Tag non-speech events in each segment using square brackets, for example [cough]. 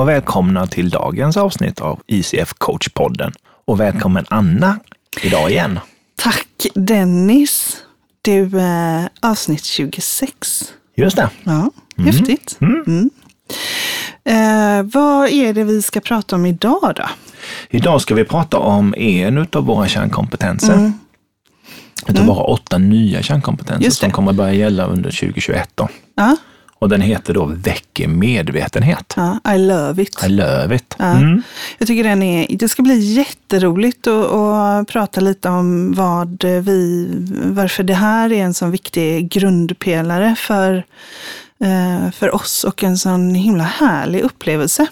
och välkomna till dagens avsnitt av ICF Coach-podden. Och välkommen Anna idag igen. Tack Dennis. Du, eh, avsnitt 26. Just det. Ja, häftigt. Mm. Eh, vad är det vi ska prata om idag då? Idag ska vi prata om en av våra kärnkompetenser. Mm. Utav våra åtta nya kärnkompetenser som kommer börja gälla under 2021. Då. Ja, Och den heter då Väcker medvetenhet. ja, I love it. I love it. Ja. Mm. Jag tycker den är, det ska bli jätteroligt att, att prata lite om vad vi, varför det här är en sån viktig grundpelare för, eh, för oss och en sån himla härlig upplevelse.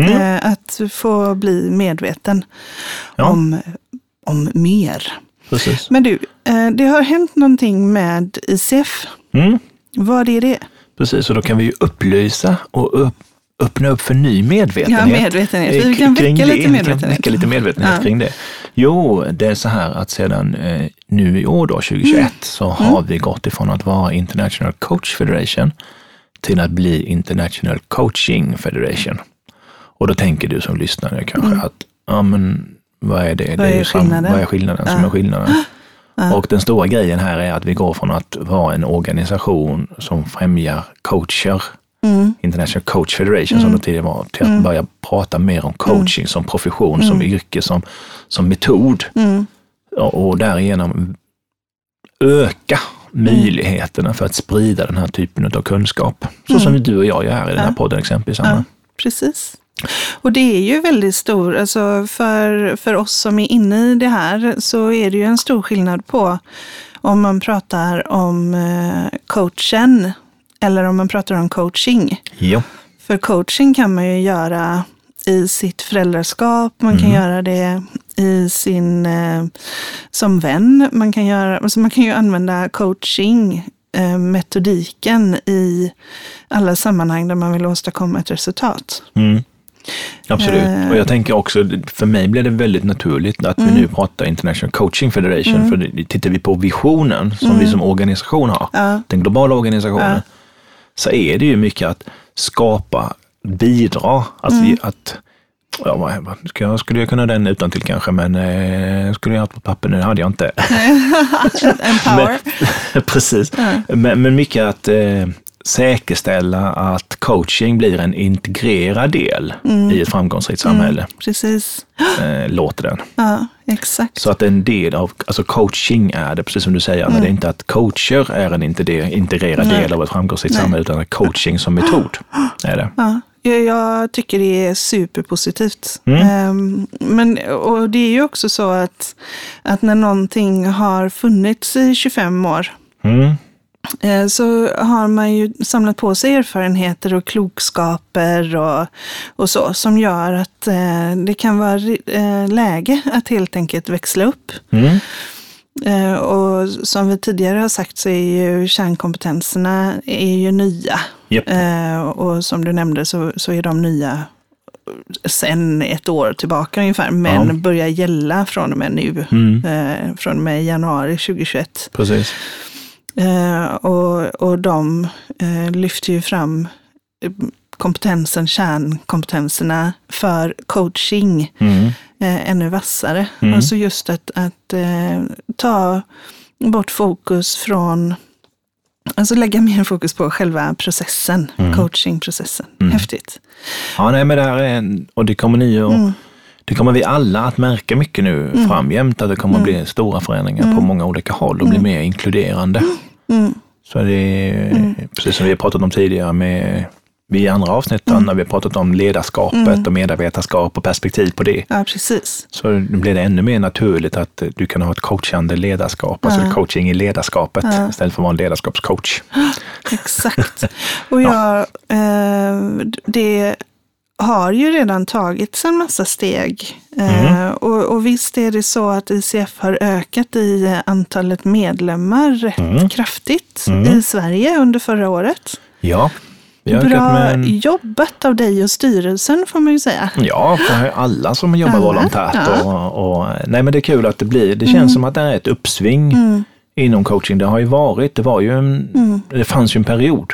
Mm. Eh, Att få bli medveten Ja. om, om mer. Precis. Men du, eh, det har hänt någonting med ICF. Mm. Vad är det? Precis, och då kan vi ju upplysa och upp, öppna upp för ny medvetenhet. Ja, medvetenhet. Vi Eh, kan kring väcka det. lite Vi medvetenhet. kan väcka lite medvetenhet Ja. kring det. Jo, det är så här att sedan eh, nu i år då, 2021, Mm. så har vi gått ifrån att vara International Coach Federation till att bli International Coaching Federation. Och då tänker du som lyssnare kanske att, ja men vad är det? Mm. Vad det är ju sam- skillnaden? Vad är skillnaden som Ja. är skillnaden? Och den stora grejen här är att vi går från att vara en organisation som främjar coacher, Mm. International Coach Federation som det tidigare var, till att börja prata mer om coaching som profession, som yrke, som, som metod. Mm. Och, och därigenom öka möjligheterna för att sprida den här typen av kunskap. Så som du och jag gör här i den här podden exempelvis. Anna. Ja, precis. Och det är ju väldigt stor, alltså för, för oss som är inne i det här så är det ju en stor skillnad på om man pratar om eh, coachen eller om man pratar om coaching. Ja. För coaching kan man ju göra i sitt föräldraskap, man kan göra det i sin, eh, som vän, man kan, göra, alltså man kan ju använda coaching eh, metodiken i alla sammanhang där man vill åstadkomma ett resultat. Mm. Absolut. Eh. Och jag tänker också, för mig blev det väldigt naturligt att Mm. vi nu pratar International Coaching Federation. För det- tittar vi på visionen som vi som organisation har, Mm. Ja. den globala organisationen, Ja. så är det ju mycket att skapa, bidra, att, vi, Mm. att Ja, jag, skulle jag kunna den utan till kanske, men eh, skulle jag haft på papper nu, hade jag inte. [laughs] Empower. Men, [laughs] precis. Men, men mycket att eh, säkerställa att coaching blir en integrerad del Mm. i ett framgångsrikt samhälle, Precis. eh, låter den. Ja, exakt. Så att en del av, alltså coaching är det, precis som du säger Anna, det är inte att coacher är en inte- integrerad Nej. del av ett framgångsrikt Nej. samhälle, utan coaching som metod [gasps] är det. Ja, jag, jag tycker det är superpositivt. Mm. Ehm, men, och det är ju också så att, att när någonting har funnits i 25 år Mm. Eh, så har man ju samlat på sig erfarenheter och klokskaper och, och så som gör att eh, det kan vara eh, läge att helt enkelt växla upp. Mm. Eh, och som vi tidigare har sagt så är ju kärnkompetenserna är ju nya. Japp. Eh, och som du nämnde så, så är de nya sen ett år tillbaka ungefär, men Ja. börjar gälla från och med nu, Mm. eh, från och med januari 2021. Precis. Eh, och, och de eh, lyfter ju fram eh, kompetensen, kärnkompetenserna för coaching Mm. eh, ännu vassare. Mm. Alltså just att, att eh, ta bort fokus från, alltså lägga mer fokus på själva processen, Mm. coachingprocessen. Mm. Häftigt. Ja, nej, men det här är, en- och det kommer ni och Mm. det kommer vi alla att märka mycket nu framgent, att det kommer att bli stora förändringar på många olika håll och bli mer inkluderande. Mm. Så det är precis som vi har pratat om tidigare med i andra avsnitt när vi har pratat om ledarskapet och medarbetarskap och perspektiv på det. Ja, precis. Så blir det ännu mer naturligt att du kan ha ett coachande ledarskap, alltså coaching i ledarskapet istället för att vara en ledarskapscoach. [gasps] Exakt. Och jag, eh, det har ju redan tagits en massa steg. Eh, och, och visst är det så att ICF har ökat i eh, antalet medlemmar rätt kraftigt i Sverige under förra året. Ja, Bra en, jobbat av dig och styrelsen får man ju säga. Ja, för alla som jobbar Alla, volontärt. ja. Mm. Och, och, nej, men det är kul att det blir. Det känns som att det är ett uppsving inom coaching. Det har ju varit, det var ju en, Mm. det fanns ju en period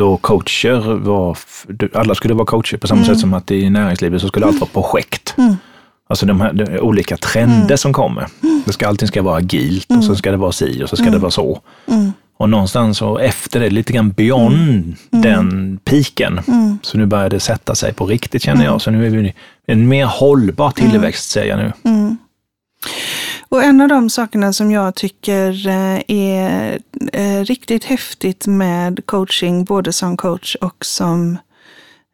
då coacher var, alla skulle vara coacher på samma Mm. sätt som att i näringslivet så skulle allt vara projekt. Mm. Alltså de här de olika trender Mm. som kommer. Det ska, allting ska vara agilt och så ska det vara si och så ska Mm. det vara så. Mm. Och någonstans så efter det, lite grann beyond den piken, Mm. så nu börjar det sätta sig på riktigt känner jag. Så nu är vi en mer hållbar tillväxt säger jag nu. Och en av de sakerna som jag tycker eh, är eh, riktigt häftigt med coaching, både som coach och som,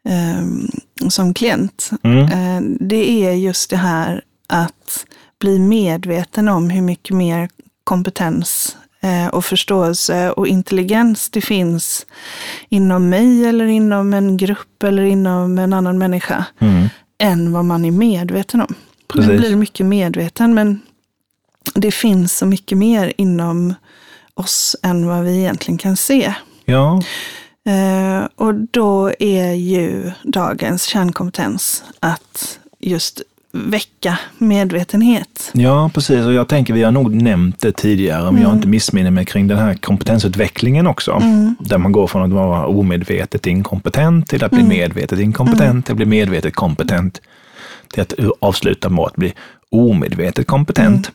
ehm, som klient, Mm. eh, det är just det här att bli medveten om hur mycket mer kompetens och förståelse och intelligens det finns inom mig eller inom en grupp eller inom en annan människa Mm. än vad man är medveten om. Precis. Man blir mycket medveten, men det finns så mycket mer inom oss än vad vi egentligen kan se. Ja, Eh, och då är ju dagens kärnkompetens att just väcka medvetenhet. ja, precis. Och jag tänker, vi har nog nämnt det tidigare, om jag inte missminner mig, kring den här kompetensutvecklingen också. Mm. Där man går från att vara omedvetet inkompetent till att bli medvetet inkompetent, till att bli medvetet kompetent, till att avsluta med att bli omedvetet kompetent.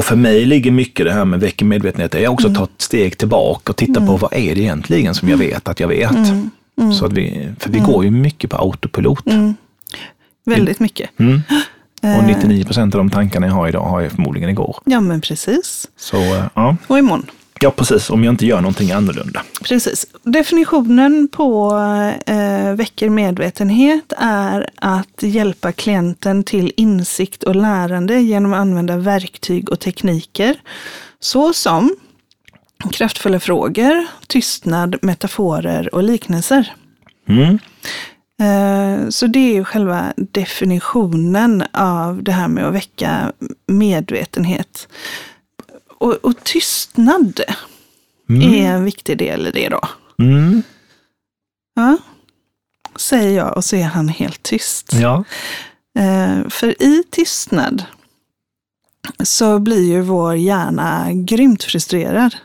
Och för mig ligger mycket det här med väcker medvetenhet, det är också att ta ett steg tillbaka och titta på vad är det egentligen som jag vet att jag vet. Så att vi, för vi går ju mycket på autopilot. Mm. Väldigt mycket. Mm. Eh. Och 99 procent av de tankarna jag har idag har jag förmodligen igår. Ja, men precis. Så eh, ja, Och imorgon. Ja precis, om jag inte gör någonting annorlunda. Precis. Definitionen på eh, väcker medvetenhet är att hjälpa klienten till insikt och lärande genom att använda verktyg och tekniker såsom kraftfulla frågor, tystnad, metaforer och liknelser. Mm. Eh, Så det är ju själva definitionen av det här med att väcka medvetenhet. Och, och tystnad är en viktig del i det då. Mm. Ja, säger jag och så är han helt tyst. Ja. Eh, för i tystnad så blir ju vår hjärna grymt frustrerad.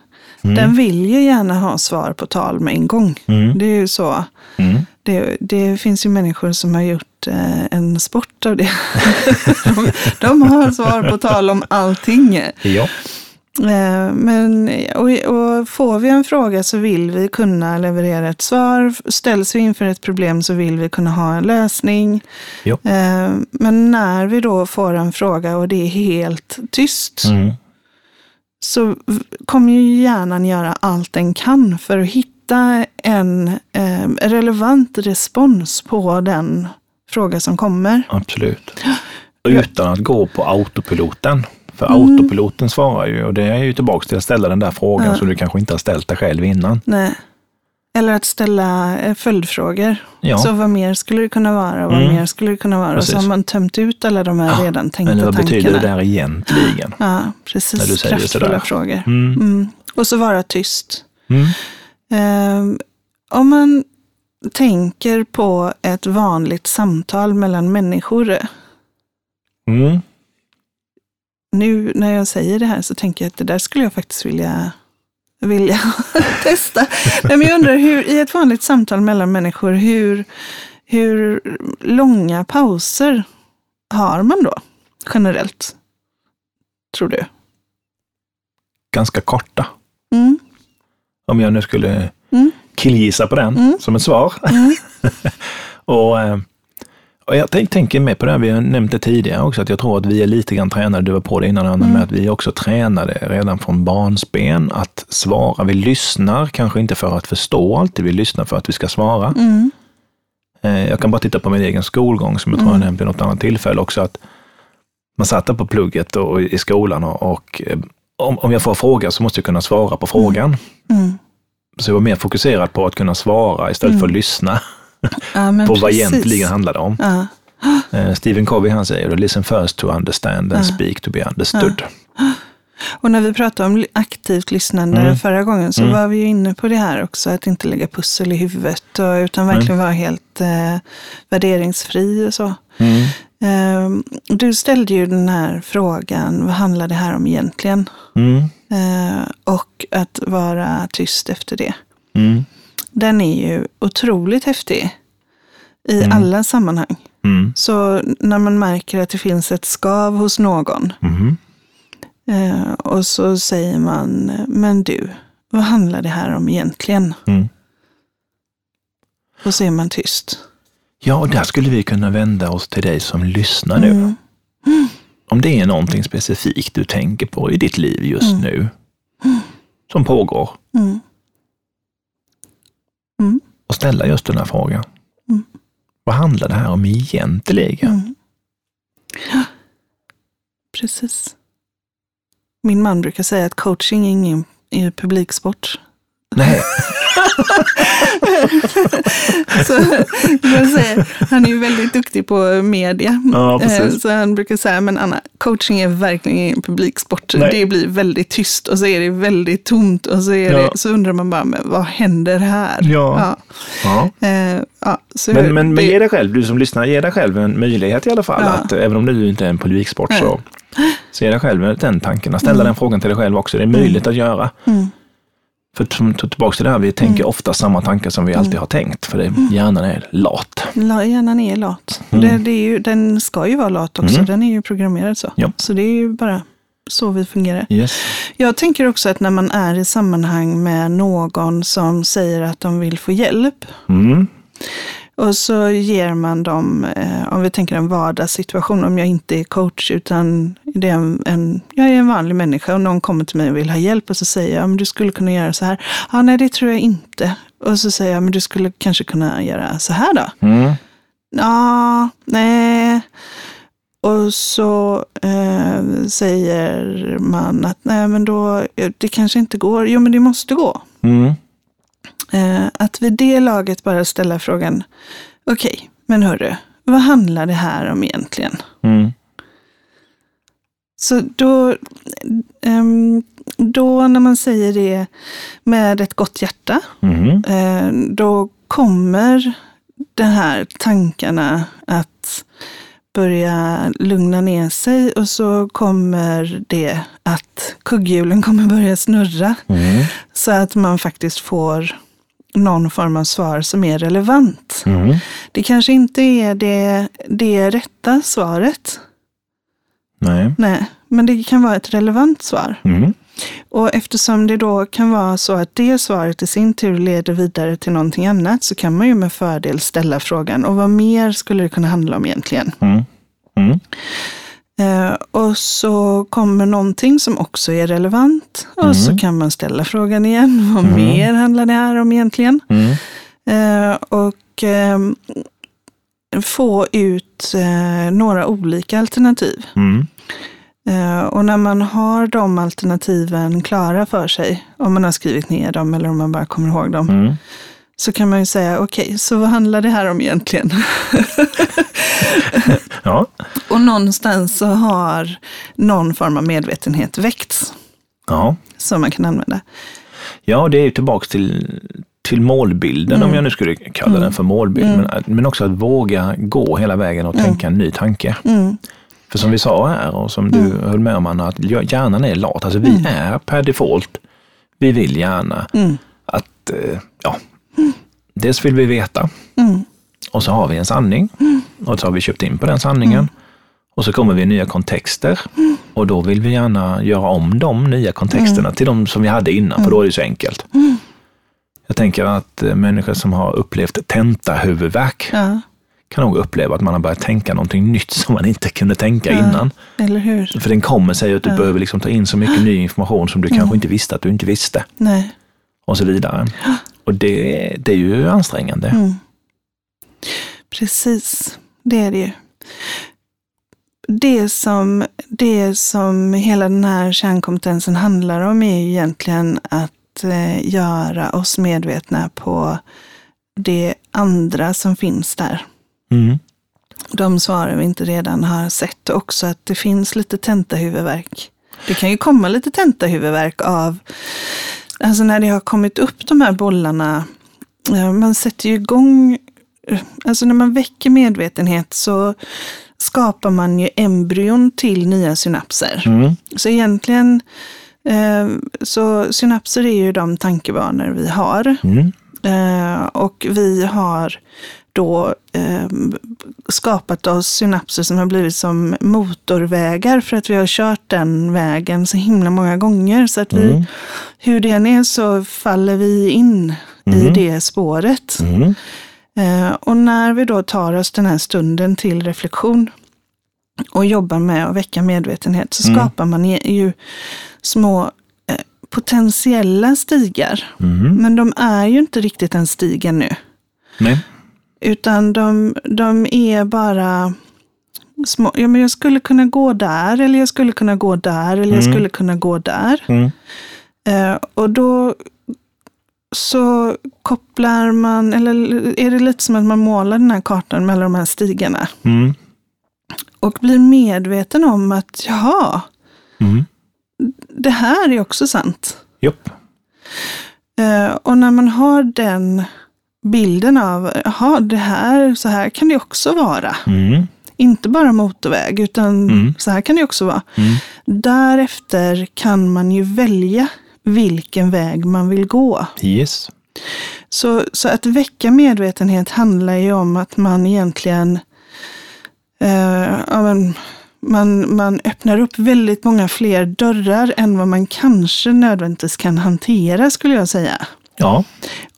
Mm. Den vill ju gärna ha svar på tal med en gång. Mm. Det är ju så. Mm. Det, det finns ju människor som har gjort eh, en sport av det. [laughs] de, de har svar på tal om allting. Ja. Eh, Men, och, och får vi en fråga så vill vi kunna leverera ett svar. Ställs vi inför ett problem så vill vi kunna ha en lösning. Jo. Eh, Men när vi då får en fråga och det är helt tyst Mm. så kommer ju hjärnan göra allt den kan för att hitta en eh, relevant respons på den fråga som kommer. Absolut. Utan att gå på autopiloten. För Mm. autopiloten svarar ju, och det är ju tillbaka till att ställa den där frågan Ja. som du kanske inte har ställt dig själv innan. Nej. Eller att ställa eh, följdfrågor. Ja. Så vad mer skulle det kunna vara? Vad Mm. mer skulle det kunna vara? Precis. Så har man tömt ut alla de här redan tänkta Men vad tankarna. betyder det där egentligen? Ja, När precis. du säger Kraftfulla frågor. Mm. Mm. Och så vara tyst. Mm. Eh, om man tänker på ett vanligt samtal mellan människor. Nu när jag säger det här så tänker jag att det där skulle jag faktiskt vilja, vilja [laughs] testa. Nej, men jag undrar, hur, i ett vanligt samtal mellan människor, hur, hur långa pauser har man då generellt? Tror du? Ganska korta. Mm. Om jag nu skulle Mm. killgissa på den Mm. som ett svar. Mm. [laughs] och, eh, och jag tänk, tänker med på det, här, vi har nämnt det tidigare också, att jag tror att vi är lite grann tränade, du var på det innan Anna, Mm. med att vi är också tränade redan från barnsben att svara. Vi lyssnar, kanske inte för att förstå alltid, vi lyssnar för att vi ska svara. Mm. Eh, Jag kan bara titta på min egen skolgång, som jag tror jag Mm. nämnde vid något annat tillfälle också, att man satt där på plugget och i skolan och, och eh, om, om jag får fråga så måste jag kunna svara på frågan. Mm. Så jag var mer fokuserad på att kunna svara istället för att lyssna Ja, [laughs] på vad precis. egentligen handlade om. Ja. Eh, Stephen Covey han säger listen first to understand and speak to be understood. Och när vi pratade om aktivt lyssnande Mm. förra gången så Mm. var vi ju inne på det här också, att inte lägga pussel i huvudet och, utan verkligen vara helt eh, värderingsfri och så. Mm. Eh, du ställde ju den här frågan, vad handlar det här om egentligen? Mm. Eh, och att vara tyst efter det. Mm. den är ju otroligt häftig i Mm. alla sammanhang. Mm. Så när man märker att det finns ett skav hos någon eh, och så säger man, men du, vad handlar det här om egentligen? Mm. Och så är man tyst. Ja, och där skulle vi kunna vända oss till dig som lyssnar nu. Mm. Om det är någonting specifikt du tänker på i ditt liv just Mm. nu, som pågår, Mm. Och ställa just den här frågan. Mm. Vad handlar det här om egentligen? Mm. Ja, precis. Min man brukar säga att coaching är ingen är publiksport. Nej, [laughs] [laughs] så, jag säger, han är ju väldigt duktig på media. Ja. Eh, Så han brukar säga, men Anna, coaching är verkligen ingen publiksport. Nej. Det blir väldigt tyst och så är det väldigt tomt och så, är Ja. det, så undrar man bara, men vad händer här? Ja. ja. Ja. Eh, Men, men, men ge dig själv, du som lyssnar, ge dig själv en möjlighet i alla fall. Att, även om du inte är en publiksport så, så ge dig själv den tanken. Ställa Mm. den frågan till dig själv också. Det är möjligt att göra. Mm. För som ta tillbaka till det här, vi tänker ofta samma tankar som vi Mm. alltid har tänkt. För det, hjärnan är lat. La- Hjärnan är lat. Mm. Det, det är ju, den ska ju vara lat också. Mm. Den är ju programmerad så. Ja. Så det är ju bara så vi fungerar. Yes. Jag tänker också att när man är i sammanhang med någon som säger att de vill få hjälp Mm. Och så ger man dem, eh, om vi tänker en vardagssituation, om jag inte är coach utan det är en, en, jag är en vanlig människa och någon kommer till mig och vill ha hjälp och så säger jag, men du skulle kunna göra så här. Ja, nej, det tror jag inte. Och så säger jag, men du skulle kanske kunna göra så här då. Mm. Ja, nej. Och så eh, säger man att nej, men då, det kanske inte går. Jo, men det måste gå. Mm. Eh, att vid det laget bara ställa frågan, okej, men hörru, vad handlar det här om egentligen? Mm. Så då, ehm, då när man säger det med ett gott hjärta, Mm. då kommer de här tankarna att börja lugna ner sig och så kommer det att kugghjulen kommer börja snurra Mm. så att man faktiskt får någon form av svar som är relevant. Mm. Det kanske inte är det, det rätta svaret, Nej. nej, men det kan vara ett relevant svar. Mm. Och eftersom det då kan vara så att det svaret i sin tur leder vidare till någonting annat så kan man ju med fördel ställa frågan, och vad mer skulle det kunna handla om egentligen? Mm. Mm. Eh, och så kommer någonting som också är relevant och så kan man ställa frågan igen, [laughs] vad Mm. mer handlar det här om egentligen? Mm. Eh, och eh, få ut eh, några olika alternativ. Mm. Eh, och när man har de alternativen klara för sig, om man har skrivit ner dem eller om man bara kommer ihåg dem, Mm. så kan man ju säga, okej, så vad handlar det här om egentligen? [laughs] Ja. och någonstans så har någon form av medvetenhet väckts Ja. som man kan använda. Ja, det är ju tillbaks till, till målbilden, Mm. om jag nu skulle kalla den för målbild. Men, men också att våga gå hela vägen och tänka en ny tanke. Mm. För som vi sa här och som du höll med om Anna, att hjärnan är lat. Alltså vi är per default, vi vill gärna Mm. att, eh, ja, dels vill vi veta Mm. och så har vi en sanning och så har vi köpt in på den sanningen. Och så kommer vi i nya kontexter och då vill vi gärna göra om de nya kontexterna till de som vi hade innan, för då är det så enkelt. Jag tänker att eh, människor som har upplevt tentahuvudvärk Ja, kan nog uppleva att man har börjat tänka någonting nytt som man inte kunde tänka Ja. innan. eller hur? För den kommer sig att du behöver liksom ta in så mycket ny information som du kanske inte visste att du inte visste. Nej. Och så vidare. Och det, det är ju ansträngande. Mm. Precis, det är det ju. Det som, det som hela den här kärnkompetensen handlar om är ju egentligen att eh, göra oss medvetna på det andra som finns där. Mm. De svaren vi inte redan har sett. Också att det finns lite tentahuvudvärk. Det kan ju komma lite tentahuvudvärk av, alltså när det har kommit upp de här bollarna. eh, Man sätter ju igång, eh, alltså när man väcker medvetenhet så skapar man ju embryon till nya synapser. Mm. Så egentligen, eh, så synapser är ju de tankebanor vi har. Mm. Och vi har då eh, skapat oss synapser som har blivit som motorvägar för att vi har kört den vägen så himla många gånger. Så att vi, Mm. hur det än är så faller vi in i Mm. det spåret. Mm. Eh, och när vi då tar oss den här stunden till reflektion och jobbar med att väcka medvetenhet så Mm. skapar man ju- ju små eh, potentiella stigar. Mm. Men de är ju inte riktigt en stig ännu. Nej. Utan de, de är bara små. Ja, men jag skulle kunna gå där, eller jag skulle kunna gå där, eller jag Mm. skulle kunna gå där. Mm. Eh, och då så kopplar man, eller är det lite som att man målar den här kartan mellan de här stigarna. Mm. Och blir medveten om att, jaha, Mm. det här är också sant. Japp. Eh, och när man har den bilden av, jaha, det här, så här kan det också vara. Mm. Inte bara motorväg, utan Mm. så här kan det också vara. Mm. Därefter kan man ju välja vilken väg man vill gå. Yes. Så, så att väcka medvetenhet handlar ju om att man egentligen eh, men, man, man öppnar upp väldigt många fler dörrar än vad man kanske nödvändigtvis kan hantera, skulle jag säga. Ja.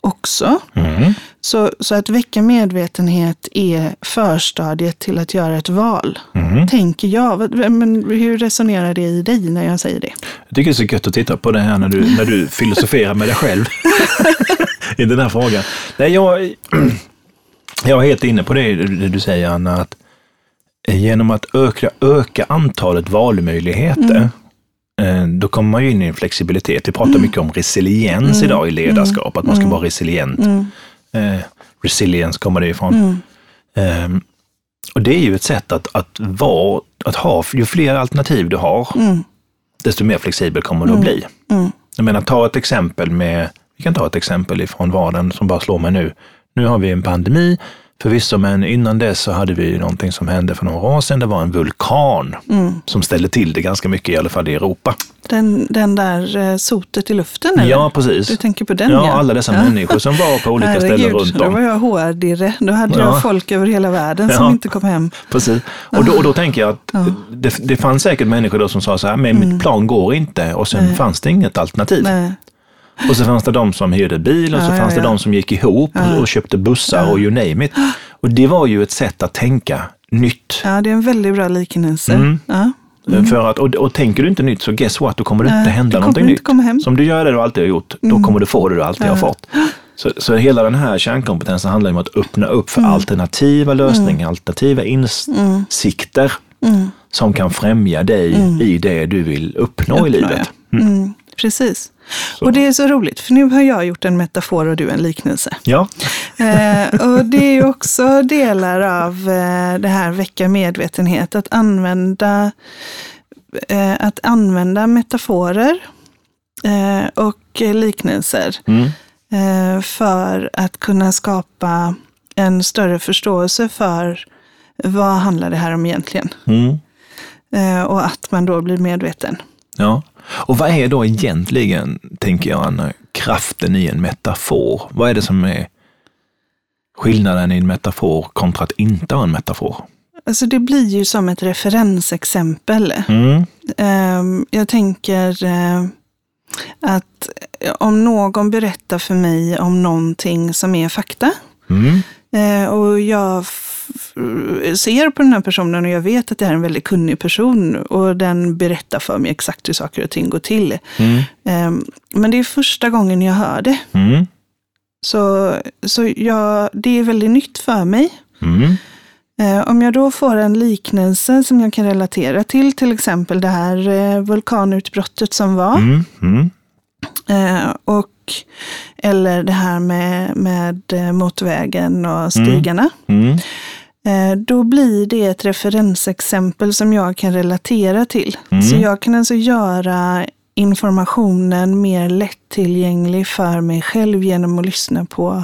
Också. Mm. Så, så att väcka medvetenhet är förstadiet till att göra ett val. Mm. Tänker jag. Men hur resonerar det i dig när jag säger det? Jag tycker det är så gött att titta på det här när du, när du [laughs] filosoferar med dig själv [laughs] i den här frågan. Nej, jag, [clears throat] jag är helt inne på det, du säger Anna, att genom att öka, öka antalet valmöjligheter eh, då kommer man ju in i en flexibilitet. Vi pratar mycket om resiliens idag i ledarskap, att man ska vara resilient. Eh, resilience kommer det ifrån. Ehm, och det är ju ett sätt att, att vara, att ha, ju fler alternativ du har, desto mer flexibel kommer du att bli. Jag menar, ta ett exempel med, vi kan ta ett exempel ifrån vardagen som bara slår mig nu. Nu har vi en pandemi, förvisso, men innan dess så hade vi någonting som hände för några år sedan. Det var en vulkan som ställde till det ganska mycket, i alla fall i Europa. Den, den där eh, sotet i luften eller? Ja, precis. Du tänker på den Ja, alla dessa Ja. människor som var på olika ställen Herregud, runt Då om. var jag HR-dirre. Då hade Ja. jag folk över hela världen som Ja. inte kom hem. Precis. Och då, och då tänker jag att det, det fanns säkert människor då som sa så här, men mitt plan går inte och sen fanns det inget alternativ. Nej. Och så fanns det de som hyrde bil och så Ja, ja, fanns det ja. de som gick ihop och, och köpte bussar och you name it. Och det var ju ett sätt att tänka nytt. Ja, det är en väldigt bra liknelse. Mm. Ja. För att, och, och tänker du inte nytt så guess what, då kommer det inte hända du någonting nytt. komma hem. Mm. Som du gör det du alltid har gjort, då kommer du få det du alltid har fått. Så, så hela den här kärnkompetensen handlar om att öppna upp Mm. för alternativa lösningar, alternativa insikter som kan främja dig i det du vill uppnå i livet. Precis. Och det är så roligt, för nu har jag gjort en metafor och du en liknelse. Ja, [laughs] Eh, och det är ju också delar av eh, det här väcka medvetenhet, att använda, eh, att använda metaforer eh, och liknelser mm. eh, för att kunna skapa en större förståelse för vad handlar det här om egentligen? Mm. Eh, och att man då blir medveten. Ja. Och vad är då egentligen, tänker jag, Anna, kraften i en metafor? Vad är det som är skillnaden i en metafor kontra att inte ha en metafor? Alltså det blir ju som ett referensexempel. Mm. Ehm, Jag tänker eh, att om någon berättar för mig om någonting som är fakta Mm. eh, och jag ser på den här personen och jag vet att det är en väldigt kunnig person och den berättar för mig exakt hur saker och ting går till. Mm. Ehm, Men det är första gången jag hör det. Mm. Så, så jag, det är väldigt nytt för mig. Mm. Eh, Om jag då får en liknelse som jag kan relatera till, till exempel det här eh, vulkanutbrottet som var, Mm. Mm. eh, och, eller det här med, med eh, motorvägen och stigarna, Mm. eh, då blir det ett referensexempel som jag kan relatera till. Mm. Så jag kan alltså göra informationen mer lättillgänglig för mig själv genom att lyssna på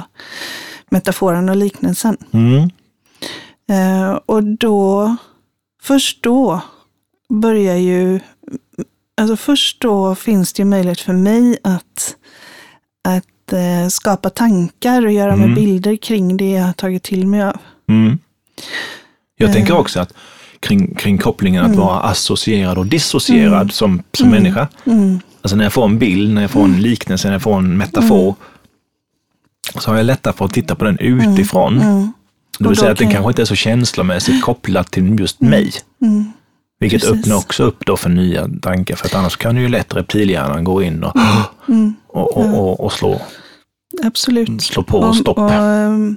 metaforen och liknelsen. Mm. Eh, och då, först då börjar ju, alltså först då finns det ju möjlighet för mig att, att eh, skapa tankar och göra Mm. med bilder kring det jag har tagit till mig av. Mm. Jag tänker Eh. också att kring, kring kopplingen att Mm. vara associerad och dissocierad som, som Mm. människa. Mm. Alltså när jag får en bild, när jag får en liknelse, när jag får en metafor, så har jag lättare för att titta på den utifrån. Mm. Det Och vill säga att den kan- kanske inte är så känslomässigt kopplad till just mig. Mm. Vilket Precis. öppnar också upp då för nya tankar. För att annars kan ju lätt reptilhjärnan gå in och, Mm. och, och, och, och slå, Absolut. slå på stopp. Och, ehm,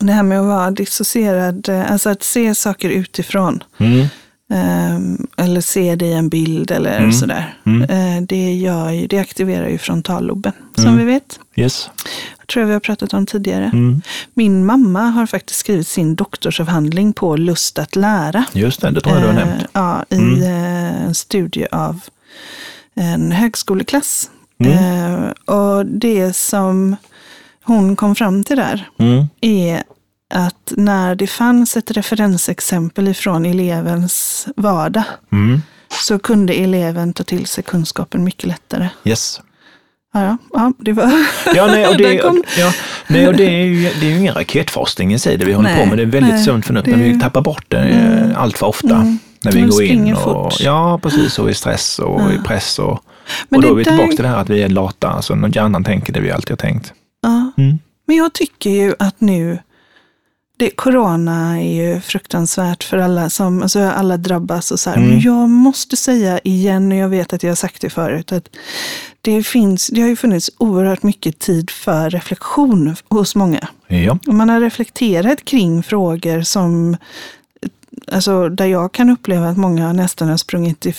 det här med att vara dissocierad, eh, alltså att se saker utifrån. Mm. ehm, eller se det i en bild eller Mm. sådär. Mm. Eh, det, gör ju, det aktiverar ju frontalloben, som Mm. vi vet. Yes. Jag tror vi har pratat om tidigare. Mm. Min mamma har faktiskt skrivit sin doktorsavhandling på lust att lära. Just det, det tror jag du har Eh, nämnt. Ja, i Mm. en studie av en högskoleklass. Och det som hon kom fram till där Mm. är att när det fanns ett referensexempel ifrån elevens vardag Mm. så kunde eleven ta till sig kunskapen mycket lättare. Yes. Ja, ja, det var... Ja, nej, och [laughs] Där det, kom- ja, nej, och det, är ju, det är ju ingen raketforskning i sig det vi håller Nej, på med. Det är väldigt nej, sunt förnuft, det- men vi tappar bort det Mm. eh, allt för ofta. Mm. När vi Man går in och, fort. ja, precis, och i stress och Ja. i press. Och, Men och då är vi där- tillbaka till det här att vi är lata, alltså någon hjärnan tänker det vi alltid har tänkt. Ja. Mm. Men jag tycker ju att nu, det, corona är ju fruktansvärt för alla som, alltså alla drabbas och så här. Mm. Men jag måste säga igen, och jag vet att jag har sagt det förut, att det, finns, det har ju funnits oerhört mycket tid för reflektion hos många. Ja. Och man har reflekterat kring frågor som, alltså där jag kan uppleva att många nästan har sprungit i,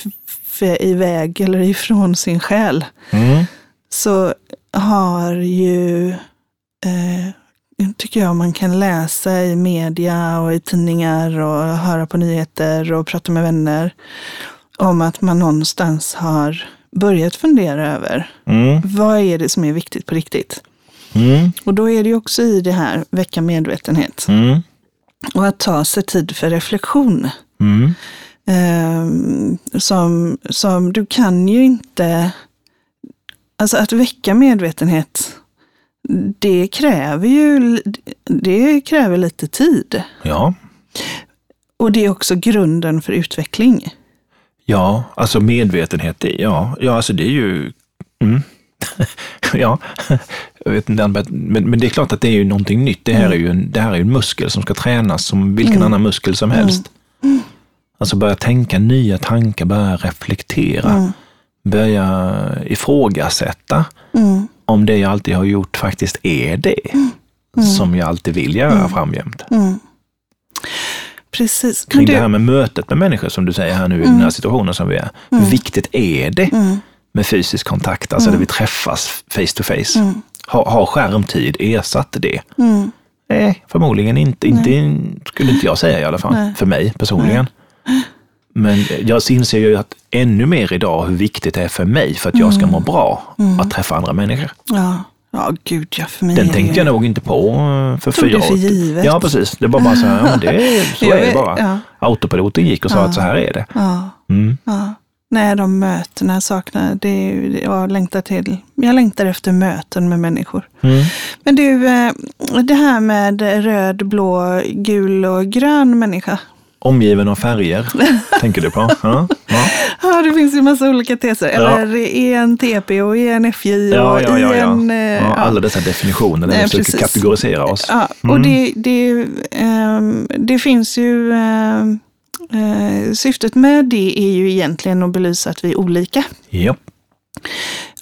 iväg eller ifrån sin själ Mm. Så har ju, eh, tycker jag man kan läsa i media och i tidningar och höra på nyheter och prata med vänner om att man någonstans har börjat fundera över Mm. vad är det som är viktigt på riktigt. Mm. Och då är det ju också i det här väcka medvetenhet Mm. och att ta sig tid för reflektion. Ehm, som, som du kan ju inte, alltså att väcka medvetenhet, det kräver ju det kräver lite tid. Ja. Och det är också grunden för utveckling. Ja, alltså medvetenhet, det, ja, ja, alltså det är ju... Mm. [laughs] ja, [laughs] jag vet inte, men, men det är klart att det är ju någonting nytt. Det här, Mm. är ju en, det här är en muskel som ska tränas som vilken annan muskel som helst. Mm. Alltså börja tänka nya tankar, börja reflektera, Mm. Börja ifrågasätta Mm. om det jag alltid har gjort faktiskt är det som jag alltid vill göra framgent. Mm. Precis. Kring Men du, det här med mötet med människor som du säger här nu i den här situationen som vi är. Hur viktigt är det Mm. med fysisk kontakt, alltså där vi träffas face to face? Mm. Har, har skärmtid ersatt det? Mm. Nej, förmodligen inte. inte skulle inte jag säga i alla fall, Nej. för mig personligen. Men jag inser ju att ännu mer idag hur viktigt det är för mig för att jag ska må bra att träffa andra människor. Ja. ja, gud ja, för mig Den tänkte jag nog inte på eh, för Tog fyra det för år givet. Ja, precis. Det var bara så här, ja, det, [laughs] är- så är det bara. ja. Autopiloten gick och sa att så här är det. Ja. Mm. Ja. Nej, de mötena saknar det. är ju- det- Jag längtar till. Jag längtar efter möten med människor. Mm. Men du, eh, det här med röd, blå, gul och grön människa. Omgiven av färger, [laughs] tänker du på? Ja, ja. Ja, det finns ju massa olika teser. Eller ENTP och ENFJ och Ja, ja, ja, ja. IN... eh, ja. ja. Alla dessa definitioner där Nej, vi försöker precis. kategorisera oss. Ja, och Mm. det, det, ehm, det finns ju... ehm, eh, syftet med det är ju egentligen att belysa att vi är olika. Ja.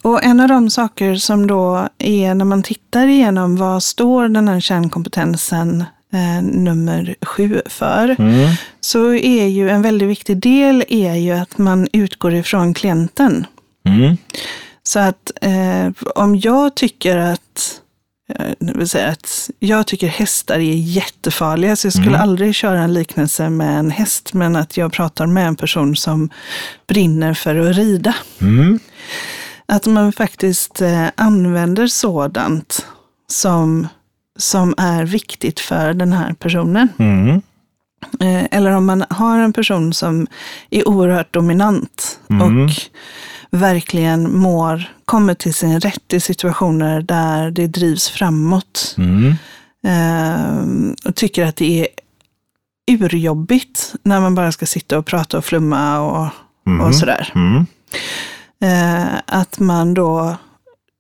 Och en av de saker som då är när man tittar igenom vad står den här kärnkompetensen eh, nummer sju för, Mm. så är ju en väldigt viktig del är ju att man utgår ifrån klienten. Mm. Så att eh, om jag tycker att eh, vill säga att jag tycker hästar är jättefarliga, så jag skulle Mm. aldrig köra en liknelse med en häst, men att jag pratar med en person som brinner för att rida. Mm. Att man faktiskt eh, använder sådant som, som är viktigt för den här personen. Mm. Eh, eller om man har en person som är oerhört dominant Mm. och verkligen mår, kommer till sin rätt i situationer där det drivs framåt. Mm. Eh, och tycker att det är urjobbigt när man bara ska sitta och prata och flumma och, Mm. och sådär. Mm. Eh, att man då,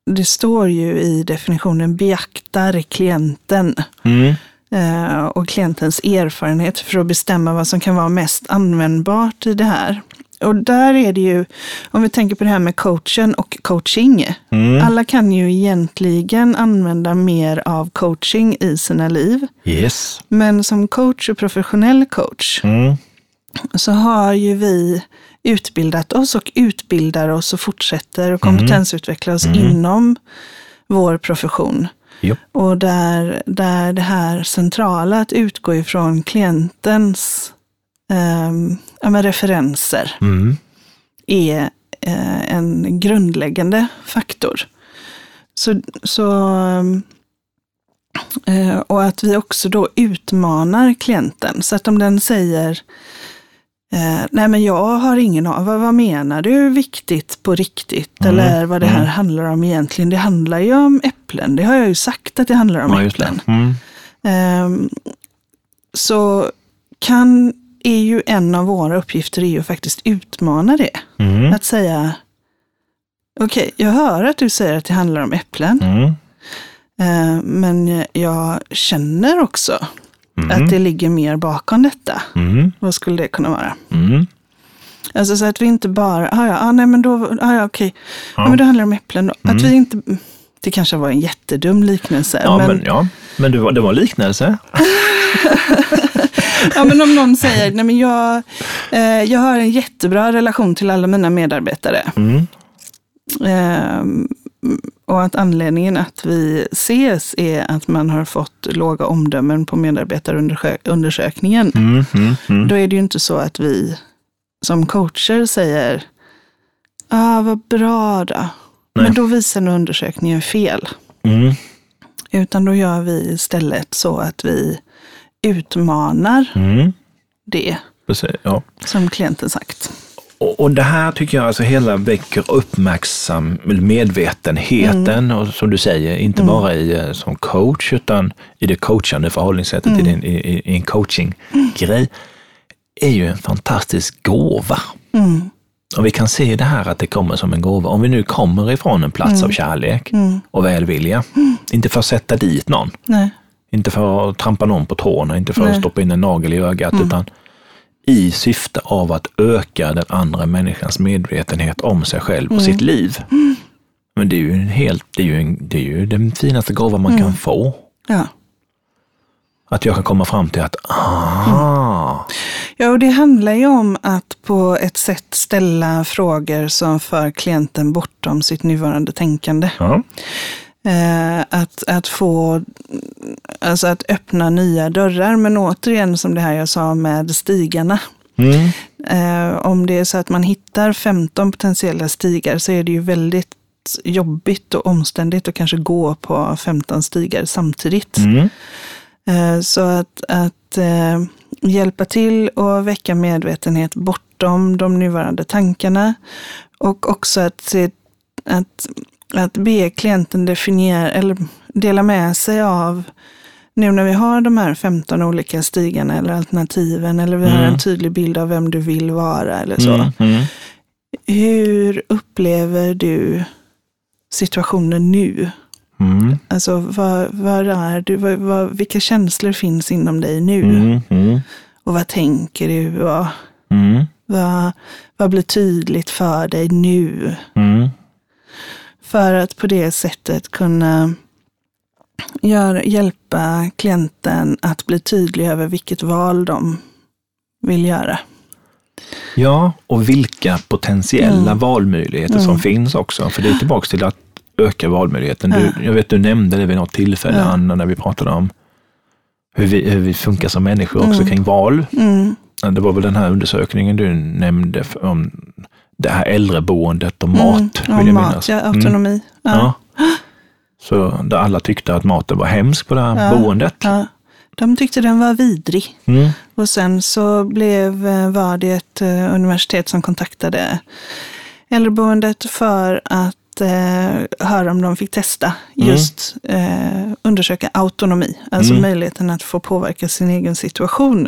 det står ju i definitionen, beaktar klienten Mm. eh, och klientens erfarenhet för att bestämma vad som kan vara mest användbart i det här. Och där är det ju, om vi tänker på det här med coachen och coaching. Mm. Alla kan ju egentligen använda mer av coaching i sina liv. Yes. Men som coach och professionell coach Mm. Så har ju vi utbildat oss och utbildar oss och fortsätter och kompetensutveckla oss inom vår profession. Japp. Och där, där det här centrala att utgå ifrån klientens ehm, ja, referenser Mm. är eh, en grundläggande faktor. Så, så, eh, och att vi också då utmanar klienten. Så att om den säger eh, Nej men jag har ingen aning, vad, vad menar du viktigt på riktigt? Mm, Eller vad det här mm. handlar om egentligen. Det handlar ju om äpplen, det har jag ju sagt att det handlar om Ja, äpplen. Mm. Ehm, så kan, är ju en av våra uppgifter är ju faktiskt utmana det. Mm. Att säga, okej, jag hör att du säger att det handlar om äpplen, eh, men jag känner också Mm. att det ligger mer bakom detta. Mm. Vad skulle det kunna vara? Mm. Alltså så att vi inte bara, ah, ja, ah, nej men då, ah, ja, okej, ja. Ja. men det handlar om äpplen. Att Mm. vi inte, det kanske var en jättedum liknelse, Ja, men, men, ja. men det var, det var en liknelse. [laughs] ja, men om någon säger, nej men jag, eh, jag har en jättebra relation till alla mina medarbetare. Mm. Ehm, och att anledningen att vi ses är att man har fått låga omdömen på medarbetarundersökningen. Mm. Mm. Mm. Då är det ju inte så att vi som coacher säger, ah, vad bra då. Nej. Men då visar nog undersökningen fel. Mm. Utan då gör vi istället så att vi utmanar Mm. det Precis, ja. som klienten sagt. Och, och det här tycker jag alltså hela väcker uppmärksam medvetenheten och som du säger, inte bara i, eh, som coach utan i det coachande förhållningssättet i, din, i, i, en coachinggrej, är ju en fantastisk gåva. Mm. Och vi kan se det här att det kommer som en gåva. Om vi nu kommer ifrån en plats av kärlek Mm. och välvilja, inte för att sätta dit någon, Nej. inte för att trampa någon på tårna, inte för att Nej. stoppa in en nagel i ögat, utan i syfte av att öka den andra människans medvetenhet om sig själv och sitt liv. Men det är ju, en helt, det är ju, en, det är ju den finaste gåva man kan få. Ja. Att jag kan komma fram till att, aha, Ja, och det handlar ju om att på ett sätt ställa frågor som för klienten bortom sitt nuvarande tänkande. ja, Eh, att, att få, alltså att öppna nya dörrar. Men återigen som det här jag sa med stigarna. mm, Eh, om det är så att man hittar 15 potentiella stigar så är det ju väldigt jobbigt och omständigt att kanske gå på 15 stigar samtidigt. mm, Eh, Så att, att hjälpa till och väcka medvetenhet bortom de nuvarande tankarna. Och också att, se, att, att be klienten definiera eller dela med sig av nu när vi har de här 15 olika stigarna eller alternativen eller vi har Mm. en tydlig bild av vem du vill vara eller så. mm, mm, Hur upplever du situationen nu? mm, Alltså vad, vad är du? Vad, vad, vilka känslor finns inom dig nu? mm, mm, Och vad tänker du? Mm, vad, vad blir tydligt för dig nu? Mm, För att på det sättet kunna gör, hjälpa klienten att bli tydlig över vilket val de vill göra. Ja, och vilka potentiella Mm. valmöjligheter som finns också. För det är tillbaka till att öka valmöjligheten. Du, Ja. jag vet du nämnde det vid något tillfälle, Ja. Anna, när vi pratade om hur vi, hur vi funkar som människor också Mm. kring val. Mm, Det var väl den här undersökningen du nämnde om det här äldreboendet och mat, mm, vill jag mat, minnas. ja, Mm. autonomi. Ja. Ja. Så där alla tyckte att maten var hemsk på det här Ja. boendet. Ja. De tyckte den var vidrig. Mm. Och sen så blev, eh, var det ett eh, universitet som kontaktade äldreboendet för att eh, höra om de fick testa just eh, undersöka autonomi, alltså Mm. möjligheten att få påverka sin egen situation.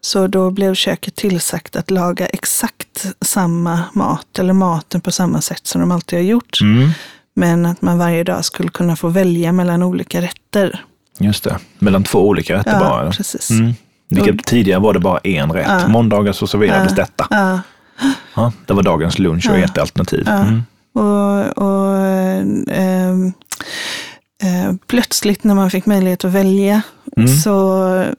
Så då blev köket tillsagt att laga exakt samma mat, eller maten på samma sätt som de alltid har gjort. Mm. Men att man varje dag skulle kunna få välja mellan olika rätter. Just det. Mellan två olika rätter Ja, bara. precis. Mm. Vilket tidigare var det bara en rätt. Ja. Måndagar så serverades Ja. detta. Ja, Ja, det var dagens lunch och ett alternativ. Mm. och, och eh, plötsligt när man fick möjlighet att välja Mm. så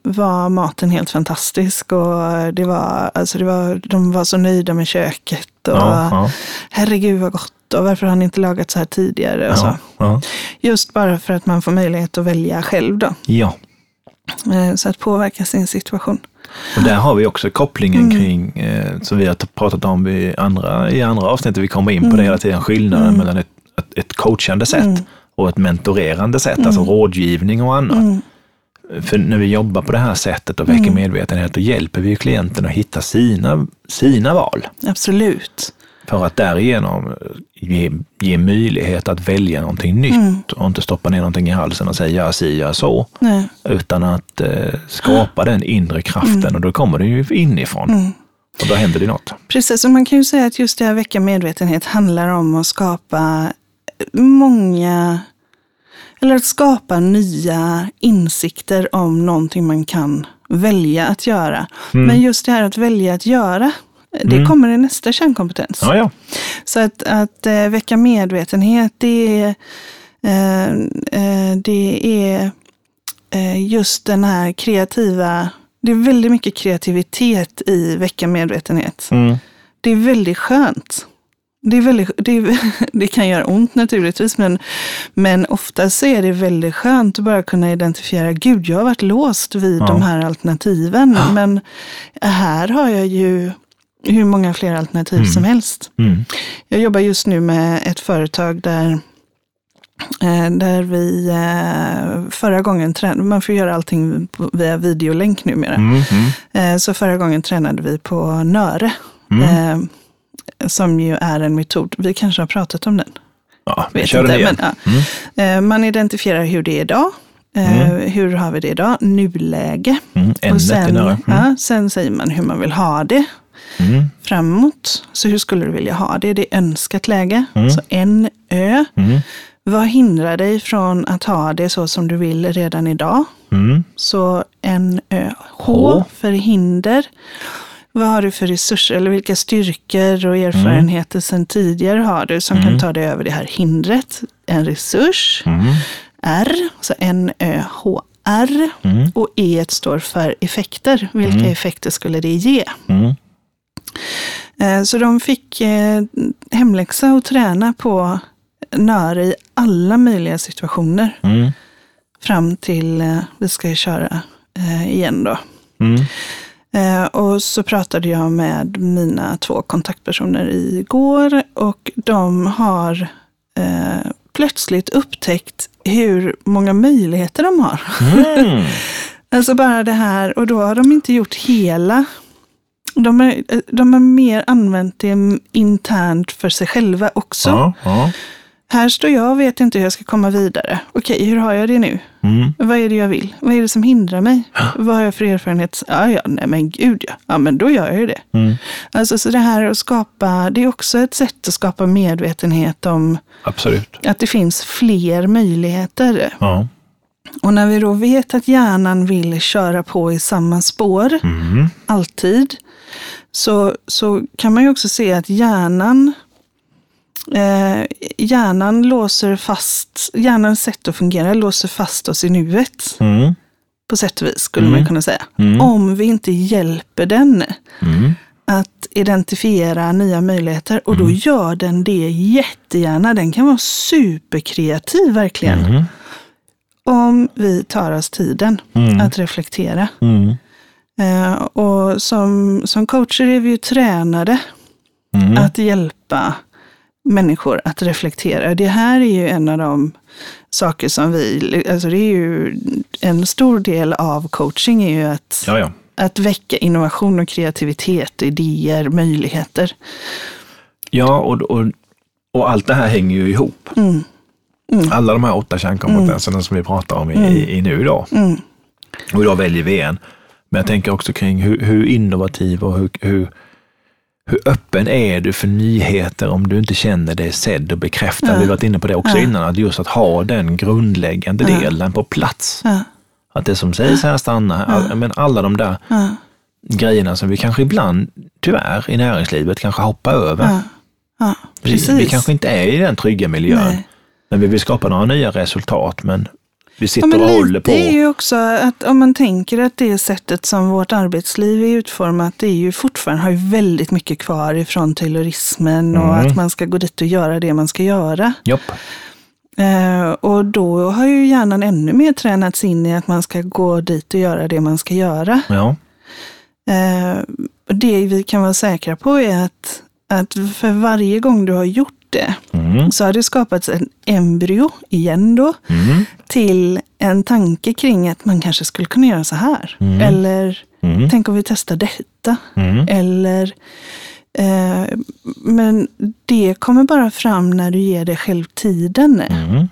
var maten helt fantastisk. Och det var, alltså det var, de var så nöjda med köket. Och Ja, ja, herregud vad gott. Och varför har ni inte lagat så här tidigare? Och så. ja, ja. Just bara för att man får möjlighet att välja själv då. ja. Eh, Så att påverka sin situation. Och där har vi också kopplingen Mm. kring, eh, som vi har pratat om i andra, i andra avsnitt, vi kommer in på Mm. det hela tiden, skillnaden Mm. mellan ett, ett, ett coachande sätt Mm. Och ett mentorerande sätt, Mm. alltså rådgivning och annat. Mm. För när vi jobbar på det här sättet och väcker Mm. medvetenhet, då hjälper vi klienten att hitta sina, sina val. Absolut. För att därigenom ge, ge möjlighet att välja någonting nytt Mm. och inte stoppa ner någonting i halsen och säga gör si, gör så. Nej. Utan att eh, skapa den inre kraften och då kommer det ju inifrån. Mm. Och då händer det något. Precis, och man kan ju säga att just det här väcka medvetenhet handlar om att skapa många, eller att skapa nya insikter om någonting man kan välja att göra. Mm. Men just det här att välja att göra, det Mm. kommer i nästa kärnkompetens. Ja, ja. Så att, att eh, väcka medvetenhet, det är, eh, eh, det är just den här kreativa, det är väldigt mycket kreativitet i väcka medvetenhet. Mm. Det är väldigt skönt. Det, är väldigt, det, [laughs] det kan göra ont naturligtvis, men, men oftast så är det väldigt skönt att bara kunna identifiera, gud, jag har varit låst vid Ja. de här alternativen, men här har jag ju hur många fler alternativ Mm. som helst. Mm. Jag jobbar just nu med ett företag där, eh, där vi eh, förra gången tränade, man får göra allting via videolänk numera. Mm. Mm. Eh, Så förra gången tränade vi på Nöre, Mm. Som ju är en metod, vi kanske har pratat om den. Ja, vi Vet kör inte, igen. men, ja. Mm. Eh, Man identifierar hur det är idag. Eh, Hur har vi det idag? Nuläge. Mm. Och Ämnet är sen. Mm. ja, sen säger man hur man vill ha det Mm. framåt. Så hur skulle du vilja ha det? Det är önskat läge. Mm. Så en ö. Mm. Vad hindrar dig från att ha det så som du vill redan idag? Mm. Så en ö. H H. för hinder. Vad har du för resurser eller vilka styrkor och erfarenheter sedan tidigare har du som Mm. kan ta dig över det här hindret? En resurs. Mm. R, så N, Ö, H, R. Mm. Och E står för effekter. Vilka Mm. effekter skulle det ge? Mm. Eh, Så de fick eh, hemläxa och träna på Nöre i alla möjliga situationer. Mm. Fram till eh, vi ska köra igen då. Eh, Och så pratade jag med mina två kontaktpersoner igår och de har eh, plötsligt upptäckt hur många möjligheter de har. Mm. [laughs] Alltså bara det här, och då har de inte gjort hela. De har, de har mer använt det internt för sig själva också. Ja, ja. Här står jag och vet inte hur jag ska komma vidare. Okej, hur har jag det nu? Mm. Vad är det jag vill? Vad är det som hindrar mig? Vad har jag för erfarenhet? Ja, ja, nej men gud ja. Ja, men då gör jag ju det. Mm. Alltså så det här att skapa, det är också ett sätt att skapa medvetenhet om Absolut. att det finns fler möjligheter. Ja. Och när vi då vet att hjärnan vill köra på i samma spår, Mm. alltid, så, så kan man ju också se att hjärnan eh, hjärnan låser fast, hjärnans sätt att fungera låser fast oss i nuet. Mm. På sätt och vis skulle Mm. man kunna säga. Mm. Om vi inte hjälper den Mm. att identifiera nya möjligheter. Och då Mm. gör den det jättegärna. Den kan vara superkreativ verkligen. Mm. Om vi tar oss tiden att reflektera. Eh, och som, som coacher är vi ju tränade att hjälpa människor att reflektera. Det här är ju en av de saker som vi, alltså det är ju en stor del av coaching är ju att Ja, ja. att väcka innovation och kreativitet, idéer, möjligheter. Ja, och, och, och allt det här hänger ju ihop. Mm. Alla de här åtta kärnkompetenserna som vi pratar om i, i, i nu idag. Mm. Och idag väljer vi en. Men jag tänker också kring hur, hur innovativ och hur, hur, hur öppen är du för nyheter om du inte känner dig sedd och bekräftad? Ja. Vi har varit inne på det också Ja. innan, att just att ha den grundläggande Ja. delen på plats. Att det som sägs här stannar. Men alla de där grejerna som vi kanske ibland, tyvärr, i näringslivet kanske hoppar över. precis. vi kanske inte är i den trygga miljön. Nej. Men vi vill skapa några nya resultat, men vi Ja, sitter men och håller på. är ju också att om man tänker att det sättet som vårt arbetsliv är utformat, det är ju fortfarande, har ju väldigt mycket kvar ifrån taylorismen och Mm. att man ska gå dit och göra det man ska göra. Jopp. Eh, och då har ju hjärnan ännu mer tränats in i att man ska gå dit och göra det man ska göra. Ja. Och det vi kan vara säkra på är att, att för varje gång du har gjort det Mm. så har det skapats en embryo, igen då, Mm. till en tanke kring att man kanske skulle kunna göra så här. Mm. Eller Mm. tänk om vi testar detta. Mm. Eller, eh, men det kommer bara fram när du ger dig själv tiden. Mm.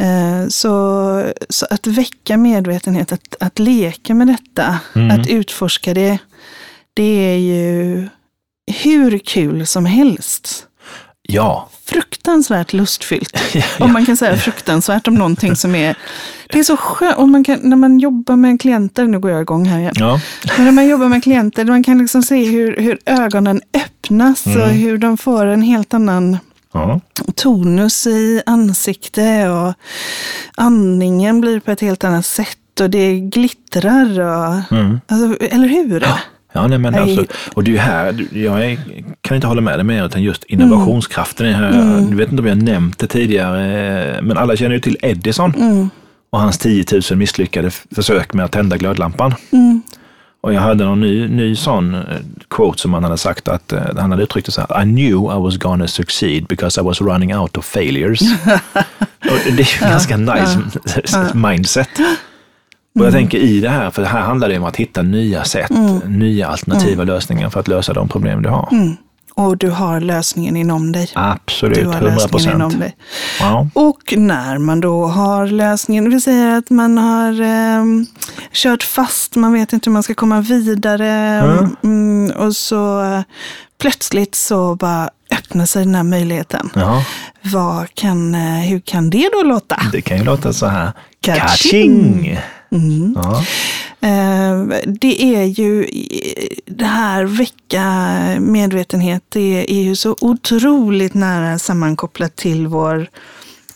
Eh, så, så att väcka medvetenhet, att, att leka med detta, Mm. att utforska det, det är ju hur kul som helst. Ja. Fruktansvärt lustfyllt. [laughs] Ja, Om man kan säga fruktansvärt om någonting som är... Det är så skönt. Och man kan, när man jobbar med klienter, nu går jag igång här igen. Ja. Men när man jobbar med klienter, man kan liksom se hur, hur ögonen öppnas och Mm. hur de får en helt annan ja. tonus i ansikte och andningen blir på ett helt annat sätt och det glittrar. Och, Mm. alltså, eller hur? Ja. Ja, nej, men alltså, och det är ju här, jag kan inte hålla med dig mer, utan just innovationskraften är här. Mm. Du vet inte om jag nämnt det tidigare, men alla känner ju till Edison Mm. och hans 10 000 misslyckade försök med att tända glödlampan. Mm. Och jag hade någon ny, ny sån eh, quote som han hade sagt att eh, han hade uttryckt det så här. I knew I was gonna succeed because I was running out of failures. [laughs] och det är ju ganska nice mindset. Och jag tänker i det här, för här handlar det om att hitta nya sätt, nya alternativa lösningar för att lösa de problem du har. Mm. Och du har lösningen inom dig. Absolut, Du har 100 lösningen inom dig. Ja. Och när man då har lösningen, vi säger att man har ehm, kört fast, man vet inte hur man ska komma vidare. Mm. Mm, och så eh, plötsligt så bara öppnar sig den här möjligheten. ja, Vad kan, eh, hur kan det då låta? det kan ju låta så här. Kaching! Kaching! Mm. Ja. Eh, Det är ju det här väcka medvetenhet, det är ju så otroligt nära sammankopplat till vår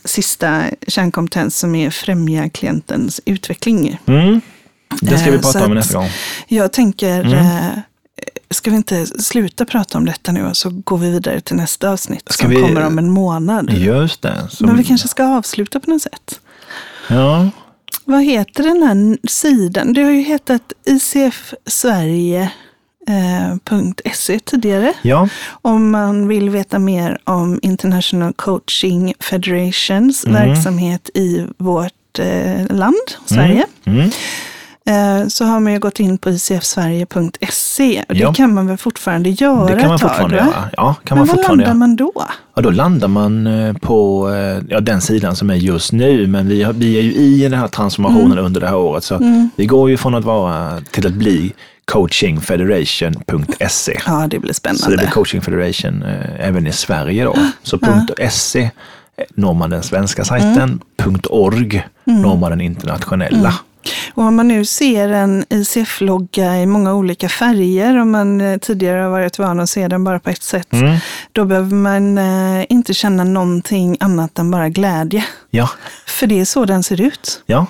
sista kärnkompetens som är främja klientens utveckling. Mm. Det ska vi Eh, prata så om nästa gång. Jag tänker, Mm. eh, ska vi inte sluta prata om detta nu och så går vi vidare till nästa avsnitt Ska som vi- kommer om en månad. Just det. Så, Men vi kanske ska avsluta på något sätt. Ja, Vad heter den här sidan? Det har ju hetat icfsverige.se eh, tidigare. ja. Om man vill veta mer om International Coaching Federations Mm. verksamhet i vårt eh, land, Sverige. Mm. Eh, så har man ju gått in på icfsverige.se. Och det Ja. kan man väl fortfarande göra Det kan man fortfarande göra. Ja, kan Men man var landar man då? Ja, då landar man eh, på eh, ja, den sidan som är just nu, men vi, har, vi är ju i den här transformationen Mm. under det här året. Så vi går ju från att vara till att bli coachingfederation.se. Ja, det blir Så det spännande. blir Coaching Federation eh, även i Sverige då. Så .se når man den svenska sajten, .org når man den internationella. Och om man nu ser en ICF-logga i många olika färger, om man eh, tidigare har varit van att se den bara på ett sätt, Mm. då behöver man eh, inte känna någonting annat än bara glädje. Ja, För det är så den ser ut. ja,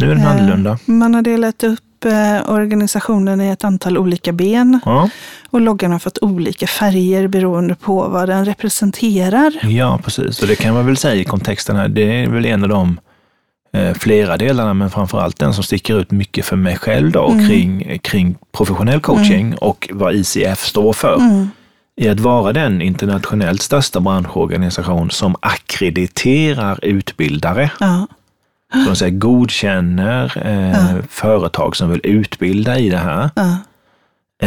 nu är den Eh, annorlunda. Man har delat upp organisationen i ett antal olika ben Ja, och loggan har fått olika färger beroende på vad den representerar. ja, precis. Och det kan man väl säga i kontexten här, det är väl en av de flera delarna, men framförallt den som sticker ut mycket för mig själv då, Mm. kring, kring professionell coaching och vad ICF står för. Mm. i att vara den internationellt största branschorganisation som akkrediterar utbildare. Ja. Som säger, godkänner eh, företag som vill utbilda i det här. Ja.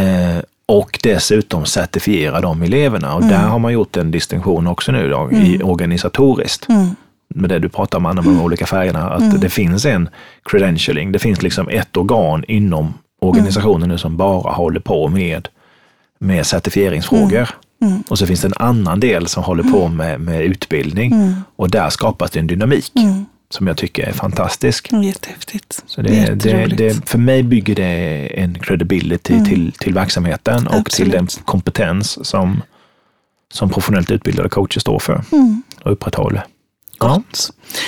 Eh, och dessutom certifiera de eleverna. Och där har man gjort en distinktion också nu då, i organisatoriskt. Mm. Med det du pratar om, Anna, med de olika färgerna. Att det finns en credentialing. Det finns liksom ett organ inom organisationen nu som bara håller på med, med certifieringsfrågor. Och så finns det en annan del som håller på med, med utbildning. Och där skapas det en dynamik som jag tycker är fantastisk. Jättehäftigt. Så det, det, det, för mig bygger det en credibility till, till verksamheten och till den Absolut. kompetens som, som professionellt utbildade coacher står för och upprätthåller. Ja,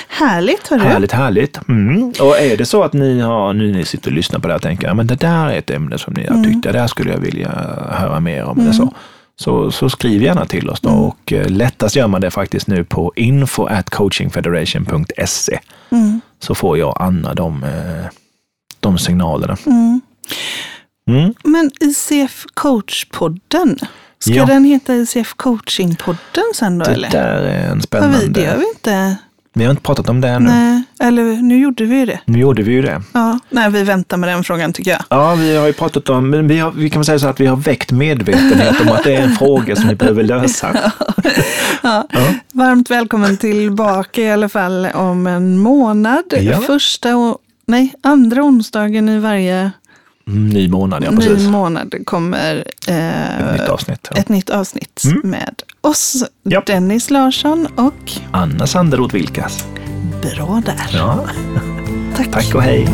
Härligt, hörru. härligt, härligt. Mm. Och är det så att ni, har, nu ni sitter och lyssnar på det här och tänker, ja, men det där är ett ämne som ni har tyckt, det där skulle jag vilja höra mer om. Eller så. Så, så skriv gärna till oss då och eh, lättast gör man det faktiskt nu på info at coachingfederation.se. Så får jag och Anna de, eh, de signalerna. Mm. Men ICF Coach-podden, ska Ja. den heta ICF Coaching-podden sen då? Det eller? där är en spännande... vi, det har vi inte. Vi har inte pratat om det ännu. Nej, eller nu gjorde vi ju det. Nu gjorde vi ju det. Ja, nej, vi väntar med den frågan tycker jag. Ja, vi har ju pratat om, men vi, har, vi kan säga så att vi har väckt medvetenhet om att det är en fråga som vi behöver lösa. [laughs] Ja. Varmt välkommen tillbaka i alla fall om en månad. Ja. Första och, nej, andra onsdagen i varje Ny månad, ja precis. ny månad kommer eh, Ett nytt avsnitt. Ja. ett nytt avsnitt Mm. med oss, Ja. Dennis Larsson och Anna Sanderoth Vilkas. Bra där. Ja, [laughs] Tack. tack och hej.